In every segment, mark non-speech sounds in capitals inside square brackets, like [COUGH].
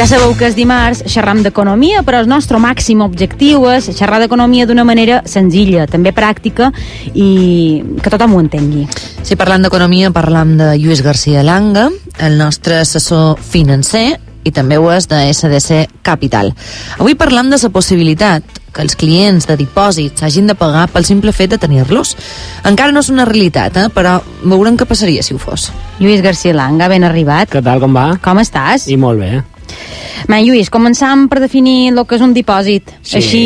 Ja sabeu que és dimarts xerram d'economia, però el nostre màxim objectiu és xerrar d'economia d'una manera senzilla, també pràctica i que tothom ho entengui. Si parlant d'economia, parlam de Lluís García Langa, el nostre assessor financer, i també ho és de SDC Capital. Avui parlam de la possibilitat que els clients de dipòsits hagin de pagar pel simple fet de tenir-los. Encara no és una realitat, eh? però veurem què passaria si ho fos. Lluís García Langa, ben arribat. Què tal, com va? Com estàs? I molt bé. Ma, Lluís, començam per definir el que és un dipòsit. Sí, Així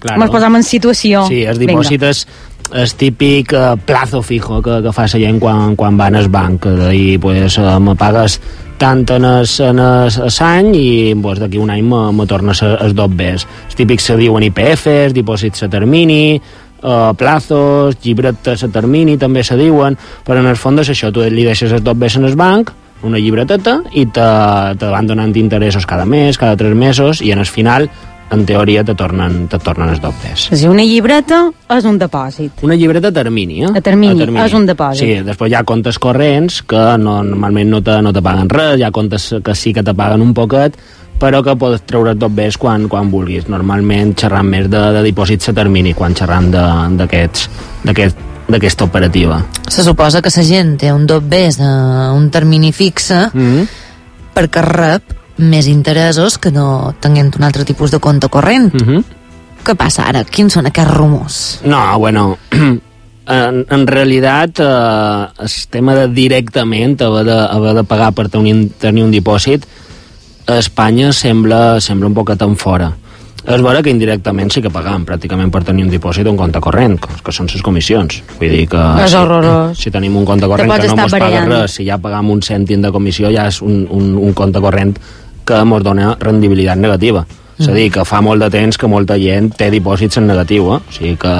claro. ens posam en situació. Sí, el dipòsit és el típic eh, plazo fijo que, que fa la gent quan, quan va al banc. I pues, eh, me pagues tant en el, en el any i pues, d'aquí un any me, me tornes els dos bes. Els típics se diuen IPFs, dipòsits a termini, uh, plazos, llibretes a termini també se diuen, però en el fons és això, tu li deixes els dos bes en el banc, una llibreteta, i te, te van donant interessos cada mes, cada tres mesos, i en el final en teoria te tornen, te tornen els dobles. És a dir, una llibreta és un dipòsit. Una llibreta a termini, eh? A termini, és un dipòsit. Sí, després hi ha comptes corrents que no, normalment no te, no te paguen res, hi ha comptes que sí que te paguen un poquet, però que pots treure tot bé quan, quan vulguis. Normalment xerram més de, de dipòsits a termini quan xerram d'aquests d'aquest d'aquesta operativa. Se suposa que la gent té un dot bes d'un termini fixe Mm -hmm. perquè rep més interessos que no tenint un altre tipus de compte corrent. Mm -hmm. Què passa ara? Quins són aquests rumors? No, bueno, [CLEARS THROAT] en, en realitat eh, el tema de directament haver de, haver de pagar per tenir, tenir un dipòsit a Espanya sembla, sembla un poquet en fora. És vera que indirectament sí que pagam pràcticament per tenir un dipòsit o un compte corrent, que, que són les comissions. Vull dir que És si, horrorós. si tenim un compte corrent que no mos paga res, si ja pagam un cèntim de comissió ja és un, un, un compte corrent que mos dona rendibilitat negativa. És a dir, que fa molt de temps que molta gent té dipòsits en negatiu, eh? O sigui que,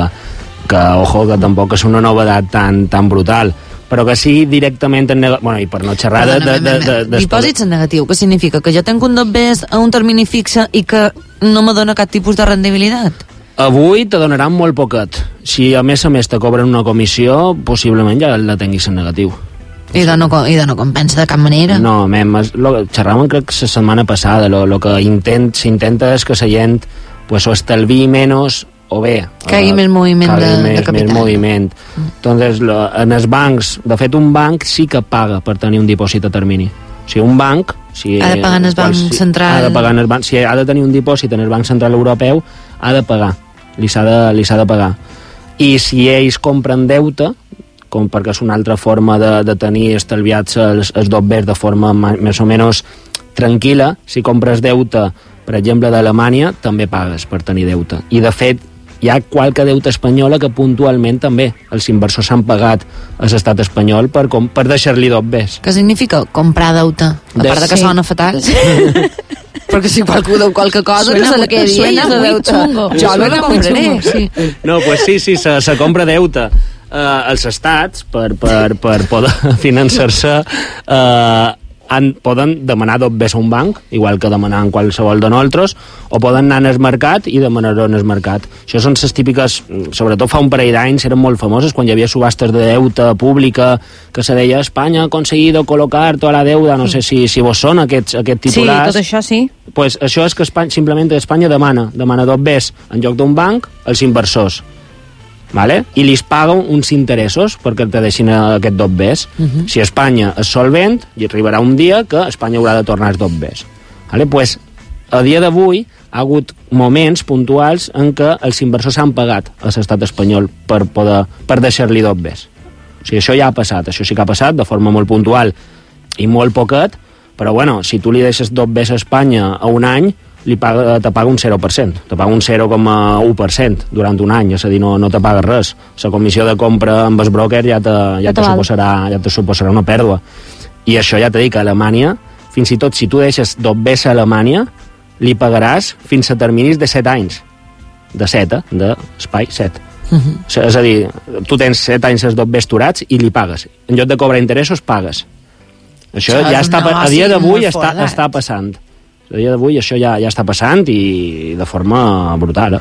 que ojo, que tampoc és una novedat tan, tan brutal però que sí directament en negatiu... Bueno, i per no xerrar de... de, de, de, de Dipòsits en negatiu, què significa? Que jo tenc un dot bes a un termini fixe i que no me dona cap tipus de rendibilitat? Avui te donaran molt poquet. Si a més a més te cobren una comissió, possiblement ja la tinguis en negatiu. I de no, i de no compensa de cap manera? No, mem, lo, xerràvem crec que la setmana passada, lo, lo que intent, s'intenta és que la gent pues, o estalvi menys o bé... Que hi eh, més moviment de- de més, capital. Més moviment. Entonces, lo, en els bancs, de fet, un banc sí que paga per tenir un dipòsit a termini. O sigui, un banc... Si, Ha de pagar en el Banc si, Central. Ha de pagar en el banc, si ha de tenir un dipòsit en el Banc Central Europeu, ha de pagar. Li s'ha de, li de pagar. I si ells compren deute, com perquè és una altra forma de, de tenir estalviats els, els dobbers de forma ma- més o menys tranquil·la, si compres deute, per exemple, d'Alemanya, també pagues per tenir deute. I, de fet, hi ha qualque deute espanyola que puntualment també els inversors s'han pagat a l'estat espanyol per, com, per deixar-li dobbers. Què significa comprar deute? A De- part de que sí. sona fatal. [LAUGHS] Perquè si qualcú deu qualque cosa, Suena no se la quedi suena muy deute. chungo. Jo Suena no la compraré. Sí. No, pues sí, sí, se, se compra deute eh, als estats per, per, per poder [LAUGHS] finançar-se eh, han, poden demanar dobbers a un banc, igual que demanar en qualsevol de nosaltres, o poden anar al mercat i demanar-ho en el mercat. Això són les típiques, sobretot fa un parell d'anys, eren molt famoses, quan hi havia subhastes de deute pública, que se deia Espanya ha aconseguido colocar tota la deuda, no sé si, si vos són aquests, aquests Sí, titulars tot això sí. pues això és que Espanya, simplement Espanya demana, demana dos bes en lloc d'un banc als inversors vale? i li paga uns interessos perquè te deixin aquest dos bes uh -huh. si Espanya és solvent i arribarà un dia que Espanya haurà de tornar els dos bes vale? pues, a dia d'avui ha hagut moments puntuals en què els inversors han pagat a l'estat espanyol per, poder, per deixar-li dos bes o sigui, això ja ha passat, això sí que ha passat de forma molt puntual i molt poquet, però bueno, si tu li deixes dos bes a Espanya a un any, li paga, te paga un 0%, te paga un 0,1% durant un any, és a dir, no, no te paga res. La comissió de compra amb el broker ja te, ja te, te suposarà, ja te suposarà una pèrdua. I això ja t'he dit que a Alemanya, fins i tot si tu deixes dos bes a Alemanya, li pagaràs fins a terminis de 7 anys. De 7, eh? d'espai 7. Uh -huh. És a dir, tu tens 7 anys els dos bes turats i li pagues. En lloc de cobrar interessos, pagues. Això, Això ja està, a dia d'avui està, forat. està passant. A dia d'avui això ja, ja està passant i de forma brutal. Eh?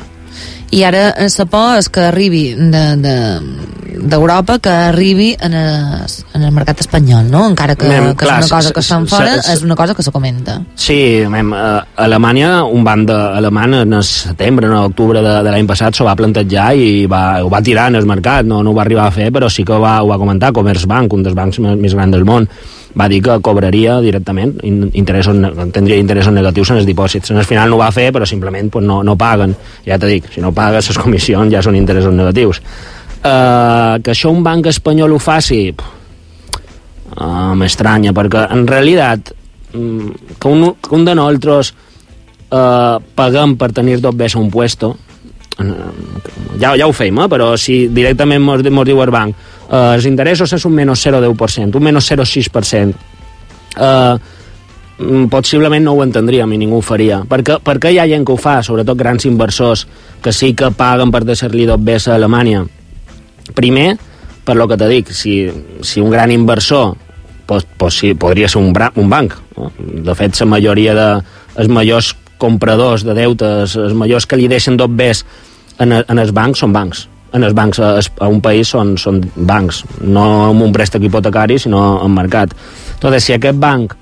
I ara eh, la por és que arribi d'Europa, de, d'Europa que arribi en el, en el mercat espanyol, no? Encara que, Mem, que clar, és una cosa que s- estan s- fora, és una cosa que se comenta. Sí, mem, a Alemanya, un banc alemany en el setembre, en octubre de, de l'any passat, s'ho va plantejar i va, ho va tirar en el mercat, no, no ho va arribar a fer, però sí que ho va, ho va comentar Commerzbank, un dels bancs més, més grans del món, va dir que cobraria directament, in- interessos, tindria interessos negatius en els dipòsits. En el final no ho va fer, però simplement pues, no, no paguen. Ja te dic, si no pagues, les comissions ja són interessos negatius. Uh, que això un banc espanyol ho faci, uh, m'estranya, perquè en realitat mm, que un, que un de nosaltres uh, paguem per tenir dos bes a un puesto eh, ja, ja ho feim, eh? però si directament mos, mos diu el banc uh, els interessos és un menys 0,10%, un menys 0,6%, uh, mm, possiblement no ho entendríem i ningú ho faria. Perquè, perquè hi ha gent que ho fa, sobretot grans inversors, que sí que paguen per deixar-li dos bes a Alemanya? Primer, per lo que te dic, si, si un gran inversor pues, pues sí, podria ser un, bra, un banc. No? De fet, la majoria de els majors compradors de deutes, els majors que li deixen dos bes en, en els bancs són bancs. En els bancs a, a un país són, són bancs, no amb un préstec hipotecari, sinó en mercat. Entonces, si aquest banc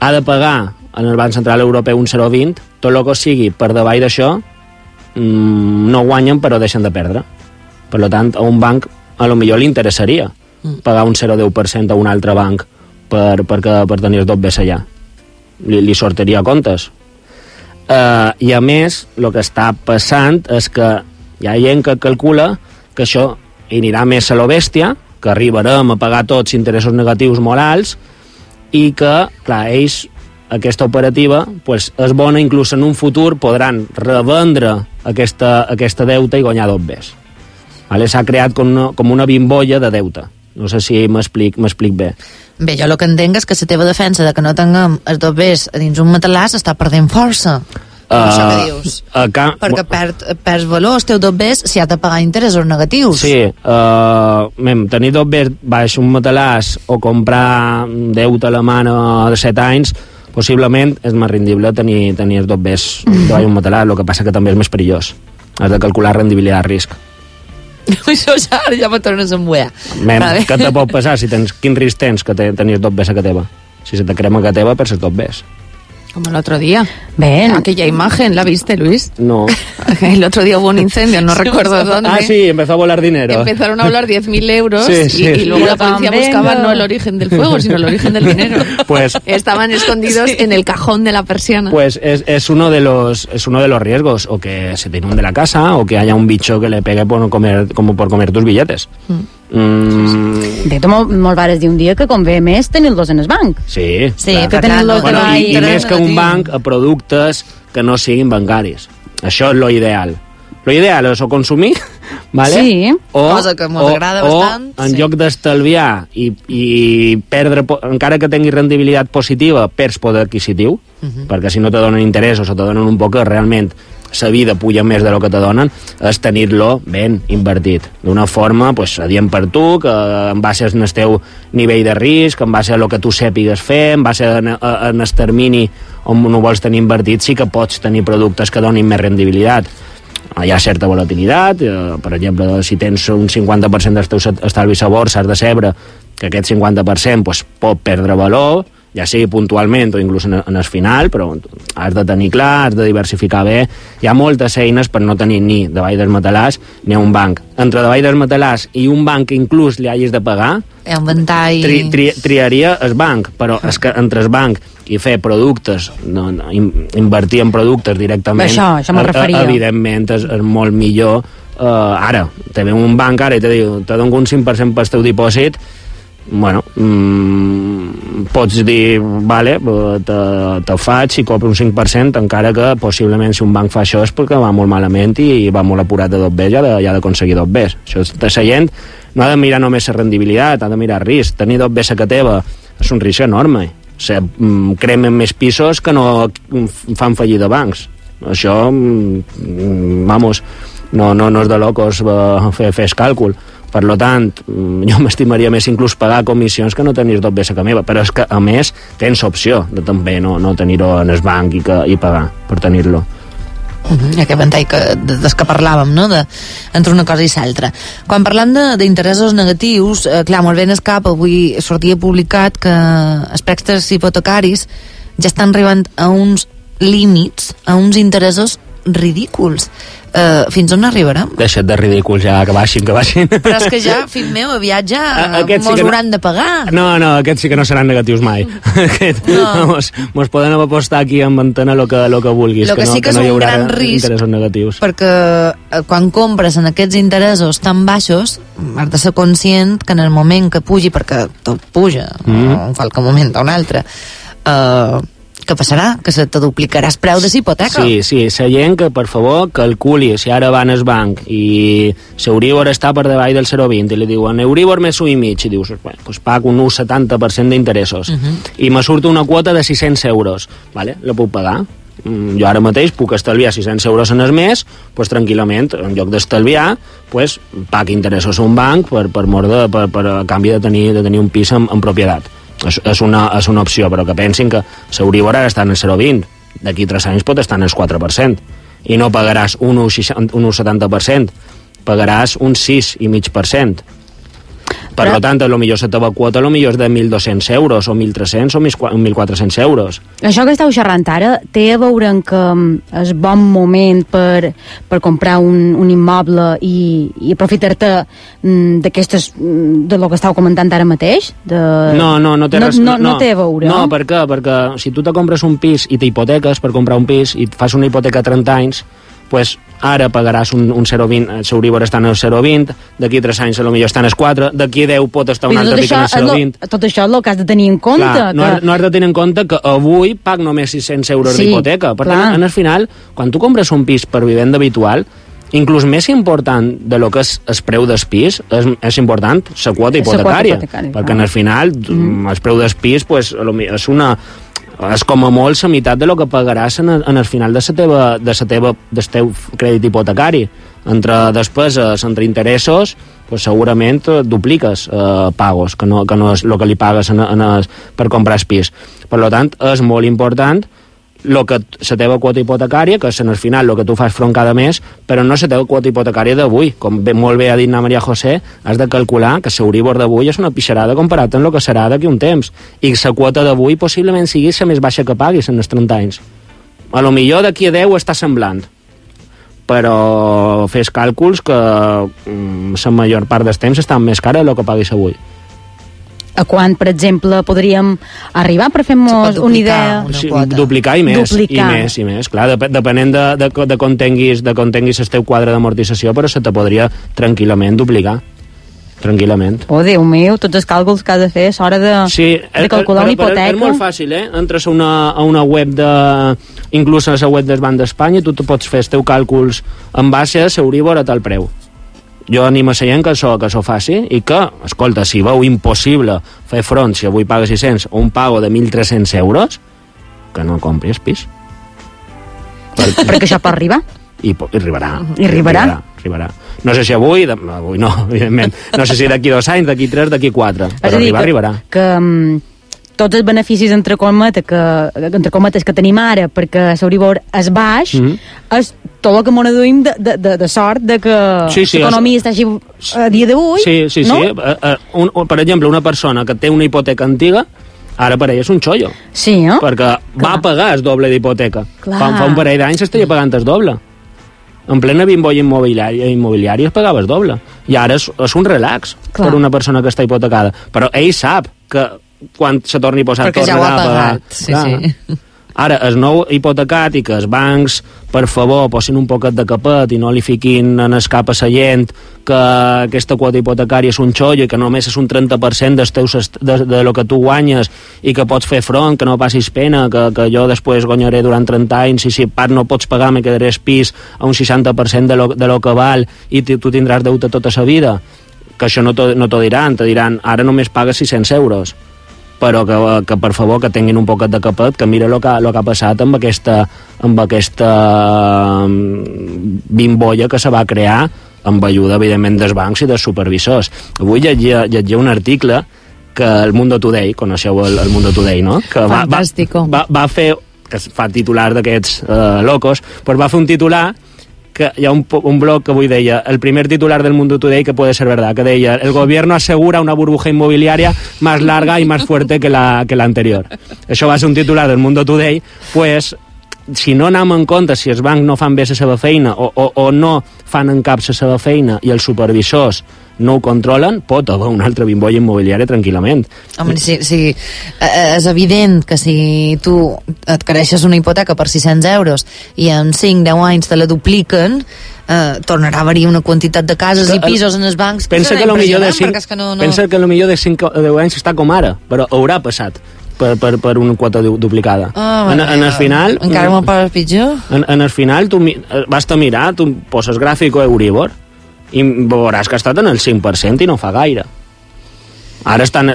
ha de pagar en el Banc Central Europeu un 0,20, tot el que sigui per davall d'això mm, no guanyen però deixen de perdre. Per lo tant, a un banc a lo millor li interessaria pagar un 0,10% a un altre banc per, per, que, per tenir dos bes allà. Li, li sortiria a comptes. Uh, I a més, el que està passant és que hi ha gent que calcula que això anirà més a lo bèstia, que arribarem a pagar tots interessos negatius molt alts i que, clar, ells aquesta operativa pues, és bona, inclús en un futur podran revendre aquesta, aquesta deuta i guanyar dos bes. Vale? S'ha creat com una, com una bimbolla de deute. No sé si m'explic bé. Bé, jo el que entenc és que la teva defensa de que no tinguem els a dins un matalàs està perdent força. Uh, això que dius. a ca- Perquè perd, perds valor els teus dos bes si ha de pagar interessos negatius. Sí, uh, mem, tenir dos bes baix un matalàs o comprar deute alemana de 7 anys possiblement és més rendible tenir, tenir dos bes baix un matalàs, el que passa que també és més perillós. Has de calcular rendibilitat risc. Això ja, ja me tornes a embuer. Mem, Vale. què te pot passar? Si tens, quin risc tens que te, tenir dos bes a que teva? Si se te crema que teva, per ser dos bes. Como el otro día. Bé, Aquella imagen, ¿la viste, Luis? No. [LAUGHS] El otro día hubo un incendio, no [LAUGHS] recuerdo dónde. Ah, sí, empezó a volar dinero. Empezaron a hablar 10.000 euros Sí, y- sí. y, luego la policía buscaba no el origen del fuego, sino el origen del dinero. [LAUGHS] Pues- Estaban escondidos en el cajón de la persiana. Pues es, es uno de los es uno de los riesgos o que se te inunde la casa o que haya un bicho que le pegue por no comer como por comer tus billetes. Mm, de fet, molt, molt vares dir un dia que convé més tenir-los en el banc. sí. Sí, clar. que que Bueno, i, i més que un banc a productes que no siguin bancaris. Això és lo ideal. Lo ideal és o consumir, [LAUGHS] vale? Sí. o, Cosa que o, agrada o, bastant, en sí. lloc d'estalviar i, i perdre, encara que tingui rendibilitat positiva, perds poder adquisitiu, Mhm. perquè si no te donen interessos o te donen un poc realment la vida puja més de lo que te donen, és tenir-lo ben invertit. D'una forma, pues, adient per tu, que en base al teu nivell de risc, en base a lo que tu sàpigues fer, en base a, a, en el termini on no vols tenir invertit, sí que pots tenir productes que donin més rendibilitat. Hi ha certa volatilitat, eh, per exemple, si tens un 50% dels teus estalvis a borsa, has de saber que aquest 50% pues, pot perdre valor, ja sigui puntualment o inclús en, en el final, però has de tenir clar, has de diversificar bé. Hi ha moltes eines per no tenir ni davall del matalàs ni un banc. Entre davall del matalàs i un banc que inclús li hagis de pagar, Hi ha un ventall... tri, tri, triaria el banc, però és que entre el banc i fer productes, no, no, in, invertir en productes directament, Això, això me'n eh, referia. evidentment és, és molt millor eh, ara, te ve un banc ara i te diu, te dono un 5% pel teu dipòsit, bueno, mm, pots dir, vale, eh, te, te faig i cobro un 5%, encara que possiblement si un banc fa això és perquè va molt malament i va molt apurat de dos Bs, ja ha d'aconseguir dos Bs. Això de la gent no ha de mirar només la rendibilitat, ha de mirar risc. Tenir dos Bs a que teva és un risc enorme. Sigui, mm, cremen més pisos que no mm, fan fallir de bancs. Això, mm, vamos, no, no, no és de locos eh, fer, fer el càlcul. Per lo tant, mm, [LAUGHS] jo m'estimaria més inclús pagar comissions que no tenir dos Bs a que meva, però és que, a més, tens opció de també no, no tenir-ho en el banc i, que, i pagar per tenir-lo. Uh -huh, aquest ventall que, de, des que parlàvem, no? De, entre una cosa i l'altra. Quan parlam de- d'interessos negatius, eh, clar, molt ben escap, avui sortia publicat que els préstecs hipotecaris ja estan arribant a uns límits, a uns interessos ridículs. Eh, fins on arribarem? Deixa't de ridícul ja, que baixin, que baixin. Però és que ja, fill meu, aviat ja A- aquest sí mos que no- hauran de pagar. No, no, aquests sí que no seran negatius mai. [LAUGHS] Aquest, No. mos, mos poden apostar aquí en antena lo que, lo que vulguis. Lo que no, sí que és no hi un gran risc, interessos negatius. perquè eh, quan compres en aquests interessos tan baixos has de ser conscient que en el moment que pugi, perquè tot puja Mm. en qualque moment o un altre eh, què passarà? Que se te duplicarà el preu de l'hipoteca Sí, sí, la gent que, per favor, calculi si ara van al banc i l'Euribor està per davall del 0,20 i li diuen Euribor més un i mig i dius, bueno, pues pago un 1,70% d'interessos uh -huh. i me surt una quota de 600 euros vale? la puc pagar Mm, jo ara mateix puc estalviar 600 euros en el mes pues, tranquil·lament, en lloc d'estalviar pues, pag interessos a un banc per, per, mort de, per, per a canvi de tenir, de tenir un pis en, en propietat és, és, una, és una opció, però que pensin que l'Euribor ara està en el 0,20 d'aquí 3 anys pot estar en el 4% i no pagaràs un 1,60 un 1,70% pagaràs un 6,5% per Però- tant, a lo millor la teva quota a lo millor és de 1.200 euros o 1.300 o 1.400 euros Això que esteu xerrant ara té a veure amb que mm, és bon moment per, per comprar un, un immoble i, i aprofitar-te mm, d'aquestes mm, de lo que estàu comentant ara mateix? De... No, no, no té no, res... no, no, té a veure? No, per què? Perquè si tu te compres un pis i t'hipoteques per comprar un pis i fas una hipoteca a 30 anys, pues ara pagaràs un, un 0,20, el Euribor està en el 0,20, d'aquí 3 anys a lo millor està en el 4, d'aquí 10 pot estar un altre pic en el és lo, 0,20. tot això és el que has de tenir en compte. Clar, no, que... has, no has de tenir en compte que avui pag només 600 euros Sí, d'hipoteca. Per clar. tant, en el final, quan tu compres un pis per vivenda habitual, inclús més important de lo que és el preu del pis, és, és important la quota la quota hipotecària. hipotecària, perquè en el final, mm. el preu del pis, pues, és una és com a molt la meitat de lo que pagaràs en en el final de la teva, de la teva, del teu crèdit hipotecari. Entre despeses, entre interessos, pues segurament eh, dupliques eh, pagos, que no, que no és el que li pagues en, en el, per comprar el pis. Per tant, és molt important lo que la teva quota hipotecària, que és en el final el que tu fas front cada mes, però no la teva quota hipotecària d'avui. Com bé, molt bé ha dit na Maria José, has de calcular que l'Euribor d'avui és una pixarada comparat amb el que serà d'aquí un temps. I la quota d'avui possiblement sigui la més baixa que paguis en els 30 anys. A lo millor d'aquí a 10 està semblant, però fes càlculs que mm, la major part dels temps estan més cara del que paguis avui. A quan, per exemple, podríem arribar per fer-nos una idea? una sí, quota. duplicar i més, Duplicar. i més, i més. Clar, dep depenent de, de, de, com tinguis, de com tinguis el teu quadre d'amortització, però se te podria tranquil·lament duplicar. Tranquil·lament. Oh, Déu meu, tots els càlculs que has de fer a l'hora de, Sí, de calcular una però hipoteca. És molt fàcil, eh? Entres a una, a una web de... Inclús a la web del Banc d'Espanya, tu te pots fer els teus càlculs en base a l'Euribor a tal preu. Jo animo a la gent que això, que això faci i que, escolta, si veu impossible fer front, si avui paga 600 o un pago de 1.300 euros, que no compris pis. Per, Perquè això pot arribar. i, i arribarà. I arribarà. arribarà. arribarà. No sé si avui, de, avui no, [LAUGHS] evidentment. No sé si d'aquí dos anys, d'aquí tres, d'aquí quatre. Però arribar, que, arribarà. que um, tots els beneficis entre cometes que, entre cometes que tenim ara perquè l'Euribor és baix Mhm. és tot el que m'ho deduïm de, de, de, de sort de que Sí, sí, l'economia està així a dia d'avui Sí, sí, no? sí. Eh, eh, un, un, per exemple, una persona que té una hipoteca antiga, ara per ell és un xollo, Sí, no? perquè va Clar. pagar el doble d'hipoteca. Clar. Fa, fa un parell d'anys estaria pagant el doble. En plena bimbolla immobiliària, immobiliària es pagava el doble. I ara és, és un relax Clar. per una persona que està hipotecada. Però ell sap que quan se torni a posar Perquè ja ho ha a pagar. pagat, sí, sí. Ara, el nou hipotecat i que els bancs, per favor, posin un poquet de capet i no li fiquin en el cap a la gent que aquesta quota hipotecària és un xollo i que només és un 30% dels teus, de, de lo que tu guanyes i que pots fer front, que no passis pena, que, que jo després guanyaré durant 30 anys i si part no pots pagar me quedaré pis a un 60% de lo, de lo que val i tu tindràs deute tota la vida. Que això no t'ho no diran, te diran ara només pagues 600 euros però que, que per favor que tinguin un poquet de capet que mira el que, lo que ha passat amb aquesta, amb aquesta mm, bimbolla que se va crear amb ajuda, evidentment, dels bancs i dels supervisors. Avui llegia, llegia un article que el Mundo Today, coneixeu el, el Mundo Today, no? Que va, va, Fantástico. va, va fer que fa titular d'aquests eh, locos, pues va fer un titular que hi ha un, un blog que avui deia el primer titular del Mundo Today que puede ser verdad, que deia el gobierno asegura una burbuja inmobiliaria más larga y más fuerte que la, que la anterior. Això va ser un titular del Mundo Today, pues si no anem en compte si els bancs no fan bé la seva feina o, o, o no fan en cap la seva feina i els supervisors no ho controlen, pot haver una altra bimbolla immobiliària tranquil·lament. Home, si, si, eh, és evident que si tu adquireixes una hipoteca per 600 euros i en 5-10 anys te la dupliquen, eh, tornarà a haver una quantitat de cases Que i el- pisos en els bancs que pensa serà que lo millor de impressionant, 5 perquè és que no, no... pensa que lo millor de 5 o 10 anys està com ara però haurà passat per, per, per una quota du- duplicada. Ah, en, en el final Encara molt pas pitjor. en, en el final tu eh, basta mirar tu poses gràfic o Euribor i veuràs que ha estat en el 5% i no fa gaire. Ara estan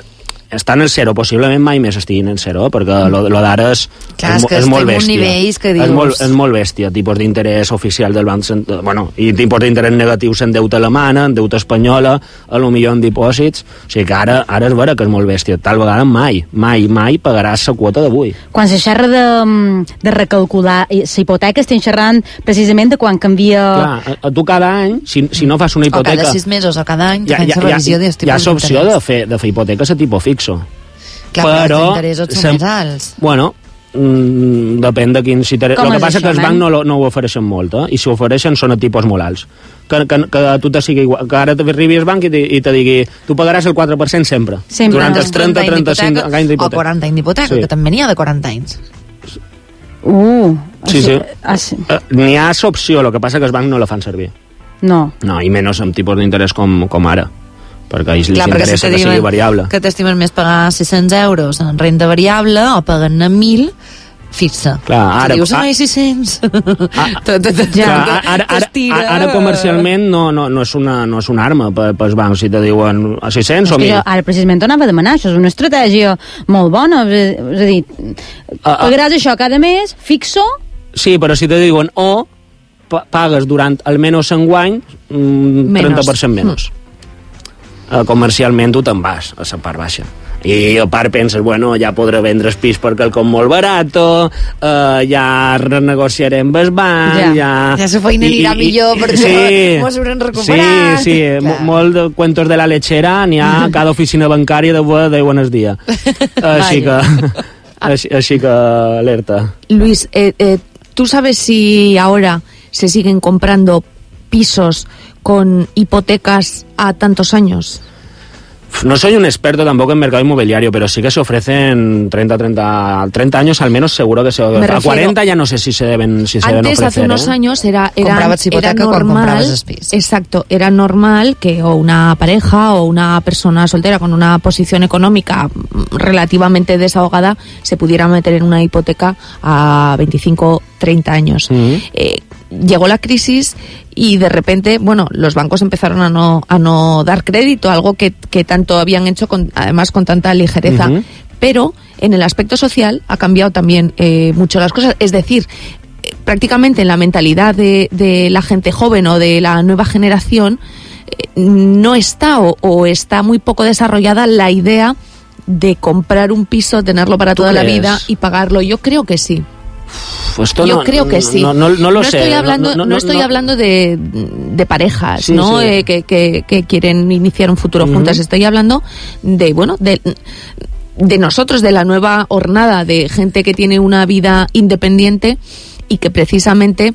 està en el zero, possiblement mai més estiguin en zero, perquè lo, lo d'ara és, Clar, és, és és molt bèstia. que És dius- molt, és molt bèstia, tipus d'interès oficial del Banc bueno, i tipus d'interès negatius en deuta alemana, en deuta espanyola, a lo millor en dipòsits, o sigui que ara, ara és vera que és molt bèstia, tal vegada mai, mai, mai pagaràs la quota d'avui. Quan se xerra de, de recalcular i la hipoteca, estem xerrant precisament de quan canvia... Clar, a, a tu cada any, si, si no fas una O hipoteca... cada 6 mesos o cada any, hi ha, fent hi ha, la revisió dels hi ha tipus l'opció de d'interès. fer, de fer hipoteques a tipus fixo. Clar, però els interessos són més alts. Bueno, mm, depèn de quin... Si te, Com el que passa això, que els bancs no, lo- no ho ofereixen molt, eh? i si ho ofereixen són a tipus molt alts. Que, que, que a tu te sigui igual, que ara t'arribi al banc i te, i te digui tu pagaràs el 4% sempre, Sempre. durant els 30, 35 anys O d'hipoteca. 40 anys d'hipoteca, Sí. que també n'hi ha de 40 anys. Uh, Sí, sí. Ah, sí. Eh, N'hi ha l'opció, el que passa que els bancs no la fan servir. No. No, i menys amb tipus d'interès com, com ara, perquè a ells els Clar, perquè si interessa que sigui variable. que t'estimen més pagar 600 euros en renda variable o pagant-ne 1.000 fixa. Clar, ara- Tu dius, a- ai, 600. Ah, [LAUGHS] Tot- tot- tot- Ja. Clar, ara, ara, ara, comercialment no, no, no, és una, no és una arma per, pels bancs, si te diuen a 600 o És que jo 1.000. ara precisament t'anava a demanar, això és una estratègia molt bona, és a dir, Ah, ah. pagaràs això cada mes, fixo, Sí, però si te diuen o pa- pagues durant almenys un any mm, Menos. 30% menys. Mm. comercialment tu te'n vas a la part baixa. I a part penses, bueno, ja podré vendre el pis perquè el com molt barato, eh, ja renegociarem el banc, Ja. ja... Ja la feina anirà millor perquè [LAUGHS] mos haurem recuperat. Sí, sí, Clar. mo- molt de cuentos de la lechera n'hi ha a [LAUGHS] cada oficina bancària de, bu- de buenos días. [LAUGHS] Així que... Així, així que alerta. Luis, eh, eh, ¿tú sabes si ahora se siguen comprando pisos con hipotecas a tantos años? No soy un experto tampoco en mercado inmobiliario, pero sí que se ofrecen 30, 30, 30 años al menos seguro que se Me A refiero- 40 ya no sé si se deben, si se deben Antes, ofrecer. hace unos ¿eh? años, era, era, Comprabas hipoteca era normal. Exacto, era normal que o una pareja o una persona soltera con una posición económica relativamente desahogada se pudiera meter en una hipoteca a 25, 30 años. Eh, llegó la crisis y de repente, bueno, los bancos empezaron a no, a no dar crédito, algo que, que tanto habían hecho con, además con tanta ligereza. Pero en el aspecto social ha cambiado también eh, mucho las cosas. Es decir, eh, prácticamente en la mentalidad de, de la gente joven o de la nueva generación eh, no está o, o está muy poco desarrollada la idea de comprar un piso, tenerlo para ¿Tú toda la vida y pagarlo. Yo creo que sí. Pues esto Yo no- creo que sí. No, no, no lo sé. estoy hablando, no, no- no- estoy no- hablando de, de parejas, Sí, ¿no? sí. Eh, que, que, que quieren iniciar un futuro juntas. Estoy hablando de, bueno, de, de nosotros, de la nueva hornada, de gente que tiene una vida independiente y que precisamente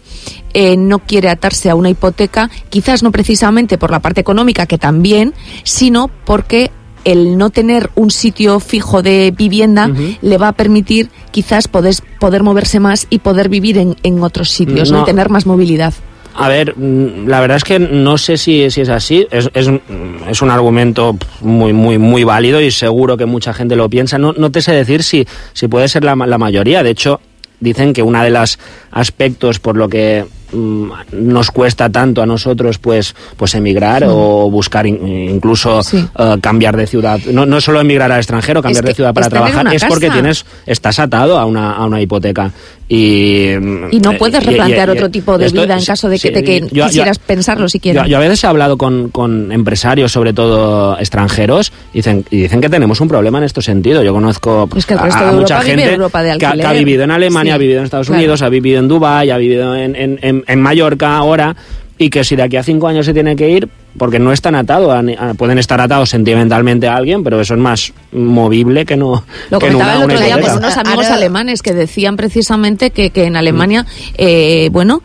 eh, no quiere atarse a una hipoteca, quizás no precisamente por la parte económica, que también, sino porque el no tener un sitio fijo de vivienda le va a permitir quizás poder, poder moverse más y poder vivir en, en otros sitios ¿no? Tener más movilidad. A ver, mm, la verdad es que no sé si, si es así. Es, es, un- es un argumento muy, muy, muy válido y seguro que mucha gente lo piensa. No, no te sé decir si, si puede ser la, la mayoría. De hecho, dicen que uno de los aspectos por lo que mm, nos cuesta tanto a nosotros pues, pues emigrar o buscar in- incluso Sí. eh, cambiar de ciudad. No, no solo emigrar al extranjero, cambiar Es de ciudad para trabajar, es porque tienes, estás atado a una, a una hipoteca. Y, Y no eh, puedes replantear y- y- otro tipo de esto- vida en caso de que, sí, de que yo- yo- quisieras pensarlo siquiera. yo, yo a veces he hablado con, con empresarios, sobre todo extranjeros, y dicen, y dicen que tenemos un problema en este sentido. Yo conozco Es que el a- resto a, de mucha gente de que, ha- que ha vivido en Alemania, ha vivido en Estados claro. Unidos, ha vivido en Dubái, ha vivido en, en, en, en Mallorca ahora, y que si de aquí a cinco años se tiene que ir, porque no están atados, a ni- a- pueden estar atados sentimentalmente a alguien, pero eso es más movible que no Lo que comentaba una- el otro día con unos amigos Ahora- alemanes que decían precisamente que, que en Alemania, eh, bueno,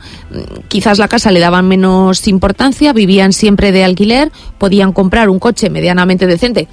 quizás la casa le daban menos importancia, vivían siempre de alquiler, podían comprar un coche medianamente decente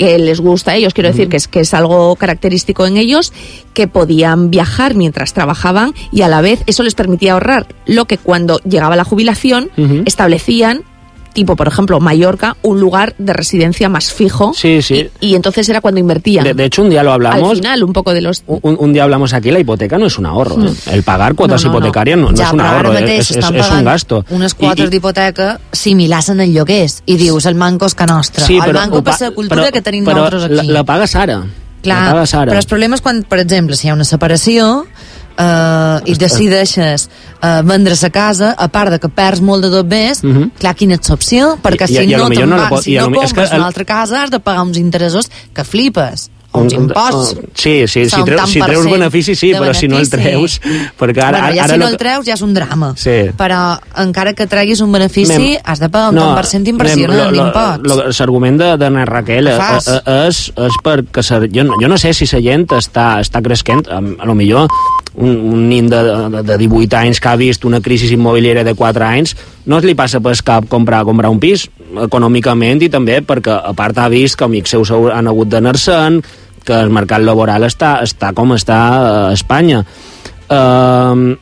que les gusta a ellos, quiero decir que es, que es algo característico en ellos, que podían viajar mientras trabajaban y a la vez eso les permitía ahorrar. Lo que cuando llegaba la jubilación establecían tipo por ejemplo Mallorca un lugar de residencia más fijo Sí, sí. y, y entonces era cuando invertían De, de hecho, un día lo hablamos. al final un poco de los Un, un día hablamos aquí, la hipoteca no es un ahorro. ¿eh? El pagar cuotas No, no, no. hipotecàries no, no ja, és un ahorro, és, és, estan és un gasto. unes quotes i- d'hipoteca similars en el lloguers i dius el manco és que nostre Sí, el però manco ho pa- per la cultura però- que tenim però nosaltres aquí La, la pagues ara. Clar, però el problema és quan, per exemple, si hi ha una separació eh, i decideixes eh, vendre la casa, a part de que perds molt de dobbers, Mhm. clar, quina ets l'opció? Perquè I- i- si i a lo no te'n no vas, pot- si i a no que compres el- una altra casa, has de pagar uns interessos que flipes. Uns Un- un- imposts. un- Sí, sí, si, treu, si treus benefici, sí, però si no el benefici. treus... Perquè ara, bueno, ja ara si no el que- treus ja és un drama. Sí. Però encara que treguis un benefici, Mem- has de pagar un tant per cent impressionant d'imposts. L'argument de, de na Raquel eh, fas? eh, és, és perquè sa, jo, no- jo no sé si la gent està, està cresquent, a, a lo millor un, un nin de, de, de 18 anys que ha vist una crisi immobiliària de 4 anys no li passa pas cap comprar, comprar un pis econòmicament i també perquè a part ha vist que amics seus han hagut d'anar-se'n que el mercat laboral està, està com està a Espanya. Uh,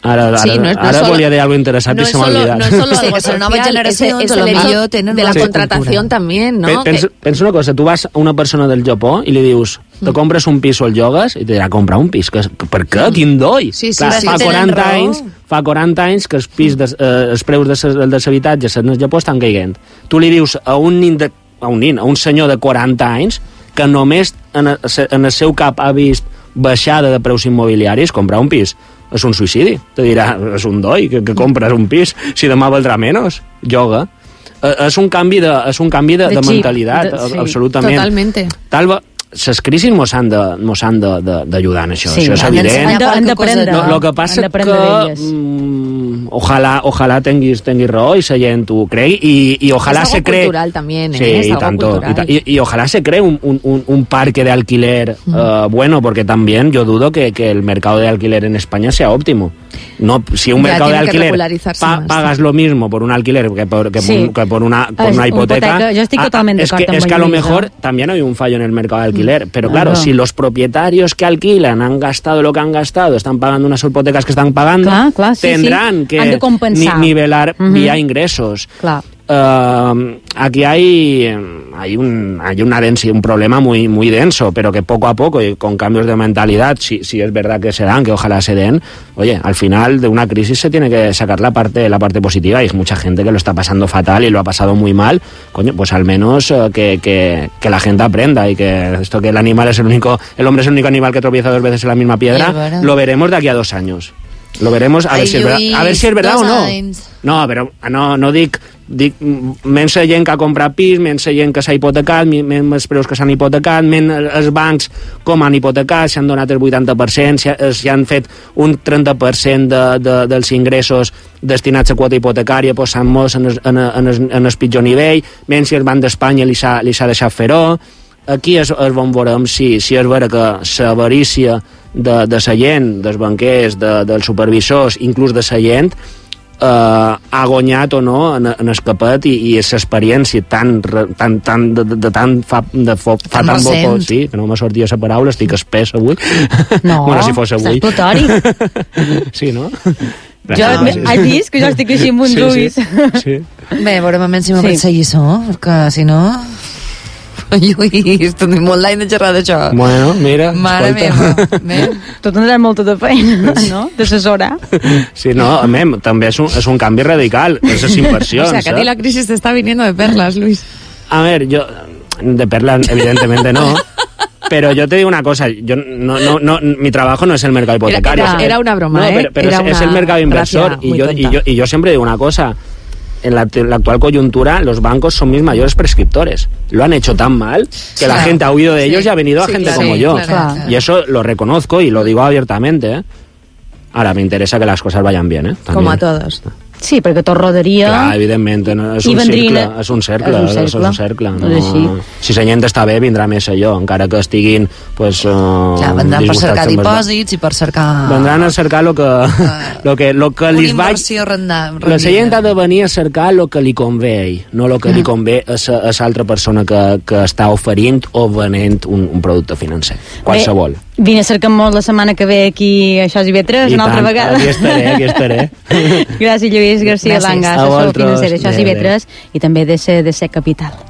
Ara, ara, Sí, no es- no ara solo- volia dir alguna interessant no i se m'ha oblidat. no es solo Sí, algo que son nuevas generaciones, a lo el millor tienen de la más contratación cultura. también, ¿no? Pe- Pensa, Que- pensa una cosa, tu vas a una persona del Japó i li dius, Mm. te compres un pis o el llogues, i te dirà, comprar un pis, que, que, per què? Quin doi? Sí, sí, Clar, sí, fa, tenen 40 raó. anys, fa 40 anys que els, pis de, eh, els preus de dels habitatges en el Japó estan caiguent. Tu li dius a un nin, de, a un nin, a un senyor de 40 anys, que només en el, en el seu cap ha vist baixada de preus immobiliaris, comprar un pis és un suïcidi. Te dirà, és un doi, que, que compres un pis, si demà valdrà menys, lloga. Eh, és un canvi de, és un canvi de, De de, xip, mentalitat, de- sí, absolutament. totalmente. Tal, va- les crisis mos han de- mos han de- de- d'ajudar en això, Sí, això és evident. Han de- han d'aprendre. No, lo que passa que mm, ojalà, ojalà tinguis, tinguis raó i la gent ho cregui i, i ojalà Es algo se cree... cultural ¿eh? Sí, Es tanto. cultural. Y, ojalá se cree un, un- un, un parque de alquiler eh, bueno, porque también yo dudo que, que el mercado de alquiler en España sea óptimo. No, si un Ya, mercado de alquiler pa- pagas lo mismo por un alquiler que por, que por, Sí. que por una, por Es una hipoteca. yo estoy totalmente es que, es a lo mejor también hay un fallo en el mercado de alquiler, pero claro, Claro. si los propietarios que alquilan han gastado lo que han gastado, están pagando unas hipotecas que están pagando, sí, tendrán sí. que nivelar vía ingresos. Eh, aquí hay, hay, un, hay una densi- un problema muy, muy denso, pero que poco a poco y con cambios de mentalidad, si, si es verdad que se dan, que ojalá se den, oye, al final de una crisis se tiene que sacar la parte, la parte positiva y hay mucha gente que lo está pasando fatal y lo ha pasado muy mal, coño, pues al menos eh, que, que, que la gente aprenda y que esto que el animal es el único, el hombre es el único animal que tropieza dos veces en la misma piedra, lo veremos de aquí a dos años. Lo veremos a, Ai, ver si, es verdad, a ver si es verdad o no. anys. No, però no, no dic, dic menys la gent que ha comprat pis, menys la gent que s'ha hipotecat, menys els preus que s'han hipotecat, menys els bancs com han hipotecat, s'han donat el 80%, s'hi ha- s'hi han fet un 30% de, de, dels ingressos destinats a quota hipotecària, pues, s'han mos en en, en, en el pitjor nivell, menys si el Banc d'Espanya li s'ha li s'ha deixat fer-ho, aquí és, és on veurem si, si és vera que l'avarícia de, de la gent, dels banquers, de, dels supervisors, inclús de la gent, eh, ha guanyat o no en, en el capet i, i l'experiència tan, re- tan, tan, de, de, de tan fa, de fo, fa Tan tan bo, recent. sí, que no me sortia la paraula, estic espès avui. No, [LAUGHS] bueno, si fos avui. [LAUGHS] sí, no? Jo, has vist que jo estic així amb uns sí, ulls? sí, sí. Bé, veurem almenys si me Sí. lliçó, perquè si no... [LAUGHS] Lluís, tenim molt l'any de xerrar d'això. Bueno, mira, Mare escolta. meva. [LAUGHS] Bé. Tu tindràs molta de feina, no? D'assessorar. Sí, no, a mi, també és un, és un canvi radical, és les [LAUGHS] O inversions. sea, que a ti eh? la crisis te está viniendo de perlas, Luis. A ver, yo, de perlas, evidentemente no. Pero yo te digo una cosa, yo no, no, no, mi trabajo no es el mercado hipotecario. era- o sea, era una broma, no, ¿eh? Pero, pero Era es, es el mercado inversor y yo, y, yo, y yo siempre digo una cosa. En la, en la actual coyuntura, los bancos son mis mayores prescriptores. Lo han hecho tan mal que la gente ha huido de Sí. ellos y ha venido a gente claro, como sí, yo. claro. Y eso lo reconozco y lo digo abiertamente. ¿eh? Ahora, me interesa que las cosas vayan bien. ¿eh? Como a todos. Sí, perquè tot rodaria... Clar, evidentment, no, és, un vendrien cercle, a- és un cercle, és un és cercle. un cercle. És així. Si la gent està bé, vindrà més allò, encara que estiguin pues, uh, Clar, vendran per cercar dipòsits i per cercar... Vendran a cercar lo que, lo que, lo que una li renda, La gent ha de venir a cercar el que li convé a ell, no el que li convé a l'altra persona que, que està oferint o venent un, un producte financer, qualsevol. Bé, vine a cercar molt la setmana que ve aquí a Això i Vetres, I una altra tant, vegada. Aquí estaré, aquí estaré. [LAUGHS] Gràcies, Lluís García Gràcies. Langa, A assessor vosaltres. financer d'Això i Adéu, adéu. Vetres i també de ser, de ser capital.